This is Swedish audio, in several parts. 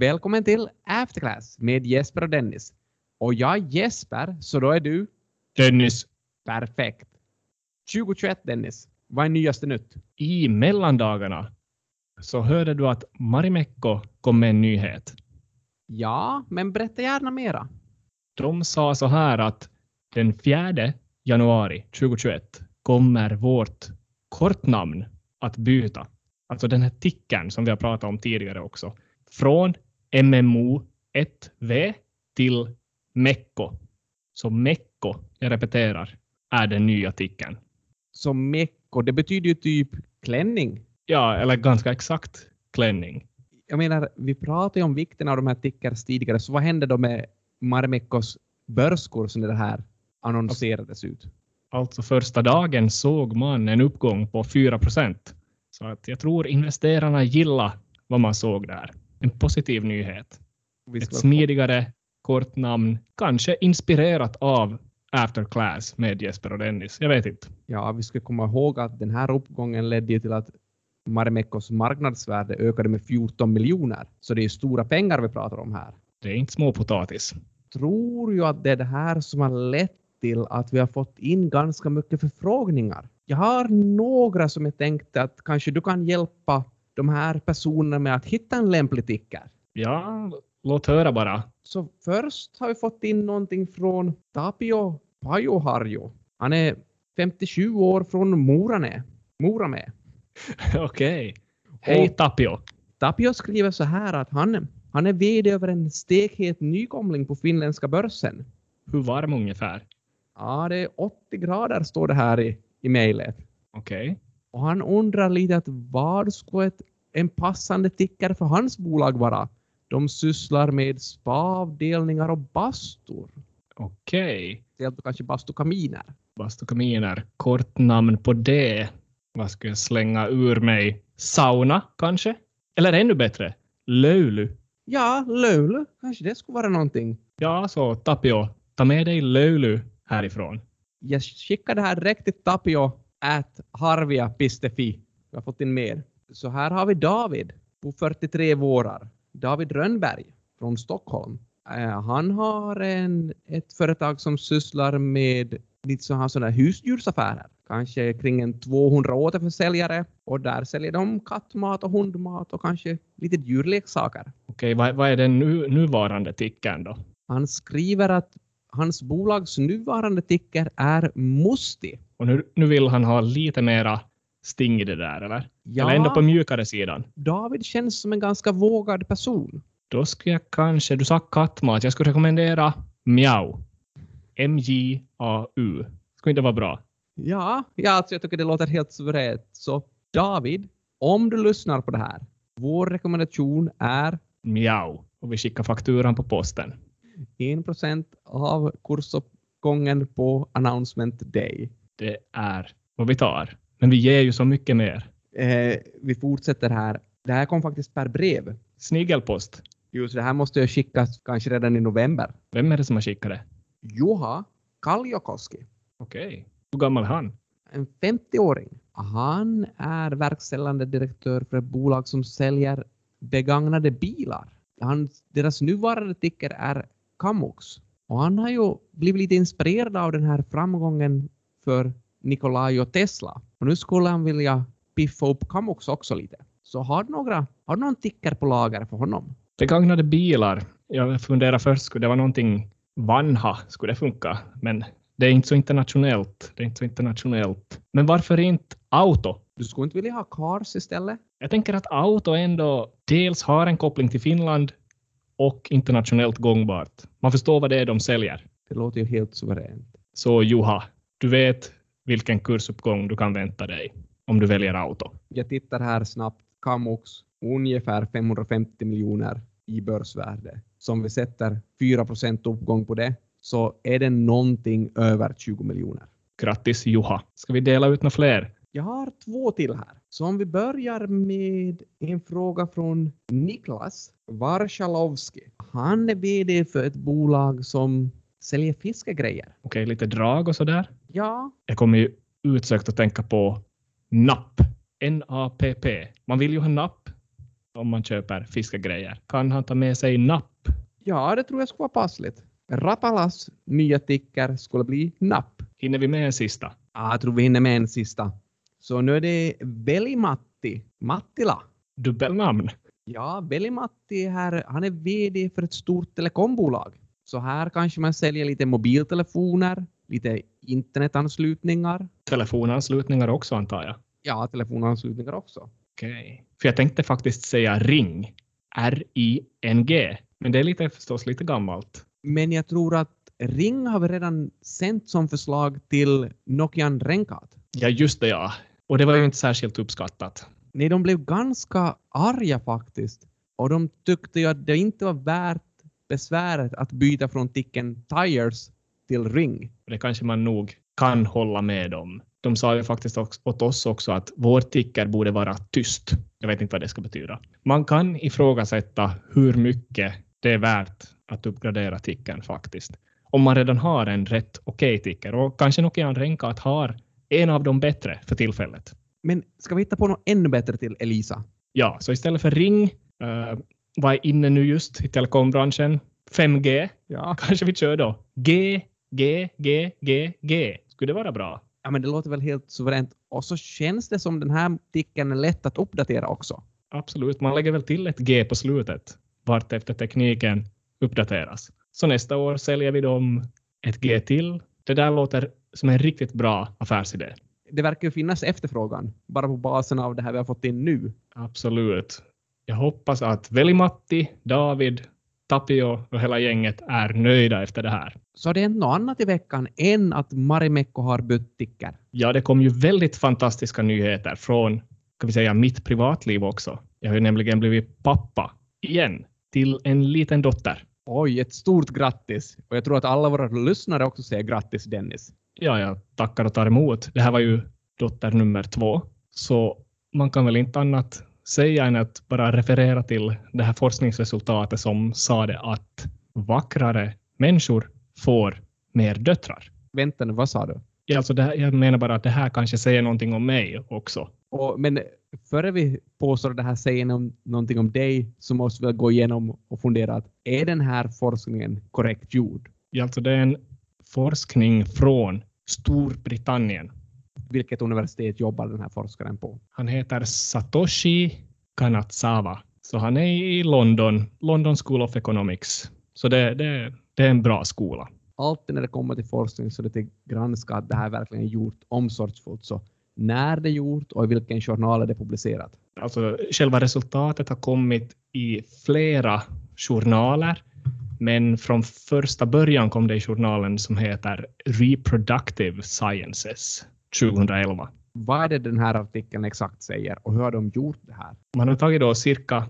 Välkommen till Afterclass med Jesper och Dennis. Och jag är Jesper, så då är du Dennis, perfekt. 2021 Dennis, vad är nyaste nytt? i mellandagarna så hörde du att Marimekko kom med en nyhet. Ja, men berätta gärna mera. De sa så här att den 4 januari 2021 kommer vårt kortnamn att byta. Alltså den här tickern som vi har pratat om tidigare också. Från MMO 1V till Mekko. Så Mekko, jag repeterar, är den nya tickern. Så mecko, det betyder ju typ klänning. Ja, eller ganska exakt klänning. Jag menar, vi pratade ju om vikten av de här tickers tidigare, så vad hände då med Marimekos börskurs när det här annonserades ut? Alltså första dagen såg man en uppgång på 4 procent. Så att jag tror investerarna gillar vad man såg där. En positiv nyhet. Ett smidigare kort namn, kanske inspirerat av After Class med Jesper och Dennis. Jag vet inte. Ja, vi ska komma ihåg att den här uppgången ledde till att Marimekos marknadsvärde ökade med 14 miljoner. Så det är stora pengar vi pratar om här. Det är inte småpotatis. Tror ju att det är det här som har lett till att vi har fått in ganska mycket förfrågningar. Jag har några som jag tänkte att kanske du kan hjälpa de här personerna med att hitta en lämplig ticker. Ja, låt höra bara. Så först har vi fått in någonting från Tapio Pajoharjo. Han är 57 år från Moranä. Moramä. Okej. Hej Och- Tapio. Tapio skriver så här att han, han är VD över en stekhet nykomling på finländska börsen. Hur varm ungefär? Ja, det är 80 grader står det här i, i mejlet. Okej. Och han undrar lite att vad skulle ett, en passande ticker för hans bolag vara? De sysslar med spaavdelningar och bastur. Okej. Speciellt kanske bastukaminer. Bastukaminer. Kort namn på det. Vad ska jag slänga ur mig? Sauna, kanske? Eller ännu bättre, Löulu. Ja, Lölu. Kanske det skulle vara någonting. Ja, så Tapio, ta med dig Löulu härifrån. Jag skickar det här direkt till Tapio at harvia.fi. Jag har fått in mer. Så här har vi David på 43 vårar. David Rönnberg från Stockholm. Eh, han har en, ett företag som sysslar med lite så här sådana husdjursaffärer. Kanske kring en 200 återförsäljare och där säljer de kattmat och hundmat och kanske lite djurleksaker. Okej, vad, vad är den nu, nuvarande tickern då? Han skriver att hans bolags nuvarande ticker är Musti. Och nu, nu vill han ha lite mera sting i det där, eller? Ja. Eller ändå på mjukare sidan. David känns som en ganska vågad person. Då skulle jag kanske, du sa kattmat, jag skulle rekommendera Miau. M-J-A-U. Skulle inte vara bra. Ja, ja alltså jag tycker det låter helt suveränt. Så David, om du lyssnar på det här, vår rekommendation är Miau. Och vi skickar fakturan på posten. 1% av kursuppgången på announcement day. Det är vad vi tar. Men vi ger ju så mycket mer. Eh, vi fortsätter här. Det här kom faktiskt per brev. Snigelpost. Just det här måste jag skicka kanske redan i november. Vem är det som har skickat det? Juha Kalliokoski. Okej. Hur gammal är han? en 50-åring. Han är verkställande direktör för ett bolag som säljer begagnade bilar. Han, deras nuvarande ticker är Kamux. Och han har ju blivit lite inspirerad av den här framgången för Nikolaj och Tesla. Och nu skulle han vilja piffa upp Kamux också lite. Så har du, några, har du någon ticker på lager för honom? Begagnade bilar. Jag funderar först, skulle det vara någonting Vanha? Skulle det funka? Men det är inte så internationellt. Det är inte så internationellt. Men varför inte auto? Du skulle inte vilja ha Cars istället? Jag tänker att auto ändå dels har en koppling till Finland och internationellt gångbart. Man förstår vad det är de säljer. Det låter ju helt suveränt. Så Juha, du vet vilken kursuppgång du kan vänta dig om du väljer auto. Jag tittar här snabbt. Kamux, ungefär 550 miljoner i börsvärde. Så om vi sätter 4% uppgång på det så är det någonting över 20 miljoner. Grattis Juha. Ska vi dela ut några fler? Jag har två till här. Så om vi börjar med en fråga från Niklas Varshalovski. Han är VD för ett bolag som säljer fiskegrejer. Okej, lite drag och sådär. Ja, Jag kommer ju utsökt att tänka på NAP. N-A-P-P. Man vill ju ha napp om man köper fiskegrejer. Kan han ta med sig napp? Ja, det tror jag skulle vara passligt. Rapalas nya ticker skulle bli napp. Hinner vi med en sista? Ja, jag tror vi hinner med en sista. Så nu är det Veli-Matti, Mattila. Dubbelnamn. Ja, Veli-Matti här, han är VD för ett stort telekombolag. Så här kanske man säljer lite mobiltelefoner, lite internetanslutningar. Telefonanslutningar också antar jag. Ja, telefonanslutningar också. Okej. För jag tänkte faktiskt säga ring. R-I-N-G. Men det är lite, förstås lite gammalt. Men jag tror att Ring har vi redan sänt som förslag till Nokian Renkat. Ja, just det ja. Och det var ju inte särskilt uppskattat. Nej, de blev ganska arga faktiskt. Och de tyckte ju att det inte var värt besväret att byta från ticken Tires till Ring. Det kanske man nog kan hålla med om. De sa ju faktiskt också, åt oss också att vår ticker borde vara tyst. Jag vet inte vad det ska betyda. Man kan ifrågasätta hur mycket det är värt att uppgradera tickern faktiskt. Om man redan har en rätt okej okay ticker och kanske Nokian Renkat har en av de bättre för tillfället. Men ska vi hitta på något ännu bättre till Elisa? Ja, så istället för ring, uh, vad är inne nu just i telekombranschen? 5G. Ja. Kanske vi kör då G, G, G, G, G. Skulle det vara bra? Ja, men det låter väl helt suveränt. Och så känns det som den här ticken är lätt att uppdatera också. Absolut, man lägger väl till ett G på slutet vart efter tekniken uppdateras. Så nästa år säljer vi dem ett G till. Det där låter som en riktigt bra affärsidé. Det verkar ju finnas efterfrågan bara på basen av det här vi har fått in nu. Absolut. Jag hoppas att Veli-Matti, David, Tapio och hela gänget är nöjda efter det här. Så det är något annat i veckan än att Marimekko har bytt ticker? Ja, det kom ju väldigt fantastiska nyheter från kan vi säga, mitt privatliv också. Jag har ju nämligen blivit pappa igen till en liten dotter. Oj, ett stort grattis! Och jag tror att alla våra lyssnare också säger grattis Dennis. Ja, jag tackar och tar emot. Det här var ju dotter nummer två, så man kan väl inte annat säga än att bara referera till det här forskningsresultatet som sa det att vackrare människor får mer döttrar. Vänta nu, vad sa du? Ja, alltså här, jag menar bara att det här kanske säger någonting om mig också. Och, men före vi påstår att det här säger någon, någonting om dig så måste vi gå igenom och fundera att är den här forskningen korrekt gjord? Ja, alltså det är en forskning från Storbritannien. Vilket universitet jobbar den här forskaren på? Han heter Satoshi Kanazawa. Så han är i London, London School of Economics. Så det, det, det är en bra skola. Alltid när det kommer till forskning så är det till granska att det här verkligen är gjort omsorgsfullt. Så när det är gjort och i vilken journal är det publicerat? Alltså, själva resultatet har kommit i flera journaler, men från första början kom det i journalen som heter Reproductive Sciences 2011. Vad är det den här artikeln exakt säger och hur har de gjort det här? Man har tagit då cirka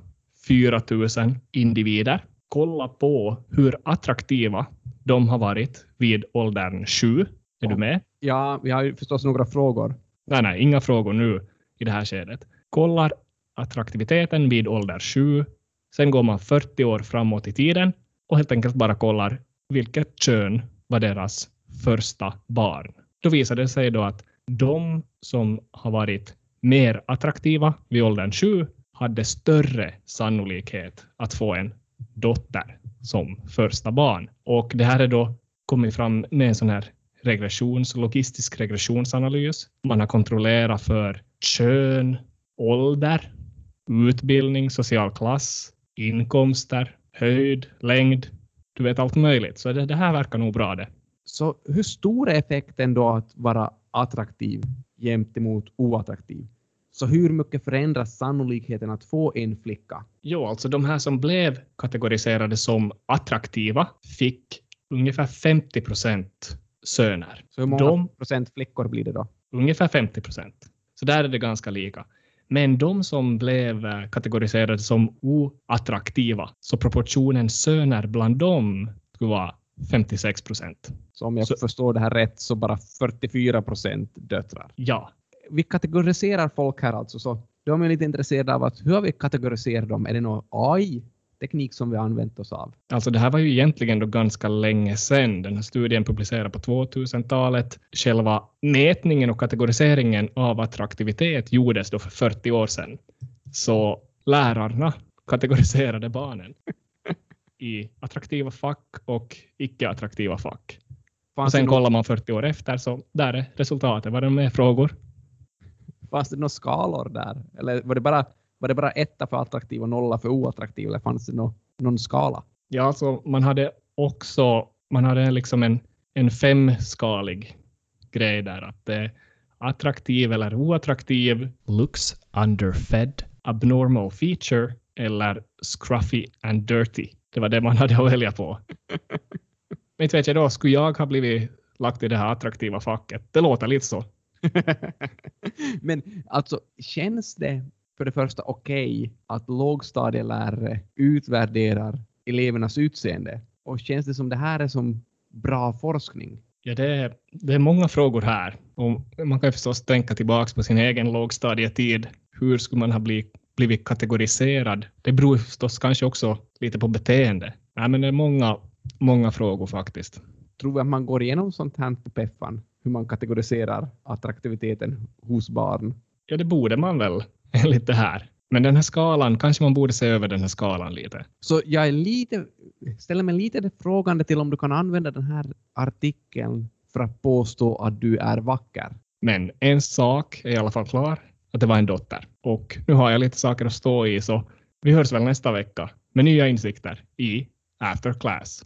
4 000 individer, kollat på hur attraktiva de har varit vid åldern 7. Är du med? Ja, vi har ju förstås några frågor. Nej, nej, inga frågor nu i det här skedet. Kollar attraktiviteten vid ålder 7. Sen går man 40 år framåt i tiden och helt enkelt bara kollar vilket kön var deras första barn. Då visar det sig då att de som har varit mer attraktiva vid åldern 7 hade större sannolikhet att få en dotter som första barn. Och det här är då kommit fram med en sån här regressions, logistisk regressionsanalys. Man har kontrollerat för kön, ålder, utbildning, social klass, inkomster, höjd, längd. Du vet allt möjligt. Så det, det här verkar nog bra det. Så hur stor är effekten då att vara attraktiv jämt emot oattraktiv? Så hur mycket förändras sannolikheten att få en flicka? Jo, alltså de här som blev kategoriserade som attraktiva fick ungefär 50 procent söner. Så hur många de, procent flickor blir det då? Ungefär 50 procent. Så där är det ganska lika. Men de som blev eh, kategoriserade som oattraktiva, så proportionen söner bland dem skulle vara 56 procent. Så om jag så, förstår det här rätt så bara 44 procent döttrar? Ja. Vi kategoriserar folk här alltså, så de är lite intresserade av att hur har vi kategoriserat dem? Är det någon AI teknik som vi har använt oss av. Alltså det här var ju egentligen då ganska länge sedan. Den här studien publicerades på 2000-talet. Själva mätningen och kategoriseringen av attraktivitet gjordes då för 40 år sedan. Så lärarna kategoriserade barnen i attraktiva fack och icke-attraktiva fack. Och sen någon, kollar man 40 år efter så där är resultatet. Var det med frågor? fanns det några skalor där? Eller var det bara, var det bara etta för attraktiv och nolla för oattraktiv? Eller fanns det nå, någon skala? Ja, alltså man hade också man hade liksom en, en femskalig grej där. Att det är attraktiv eller oattraktiv, looks underfed, abnormal feature eller scruffy and dirty. Det var det man hade att välja på. Men inte vet jag då, skulle jag ha blivit lagt i det här attraktiva facket? Det låter lite så. Men alltså, känns det för det första okej att lågstadielärare utvärderar elevernas utseende? Och känns det som det här är som bra forskning? Ja, det är, det är många frågor här. Och man kan förstås tänka tillbaka på sin egen lågstadietid. Hur skulle man ha blivit, blivit kategoriserad? Det beror förstås kanske också lite på beteende. Nej, men det är många, många frågor faktiskt. Tror vi att man går igenom sånt här på Peffan? Hur man kategoriserar attraktiviteten hos barn? Ja, det borde man väl enligt det här. Men den här skalan, kanske man borde se över den här skalan lite. Så jag är lite, ställer mig lite frågande till om du kan använda den här artikeln för att påstå att du är vacker. Men en sak är i alla fall klar, att det var en dotter. Och nu har jag lite saker att stå i, så vi hörs väl nästa vecka med nya insikter i After Class.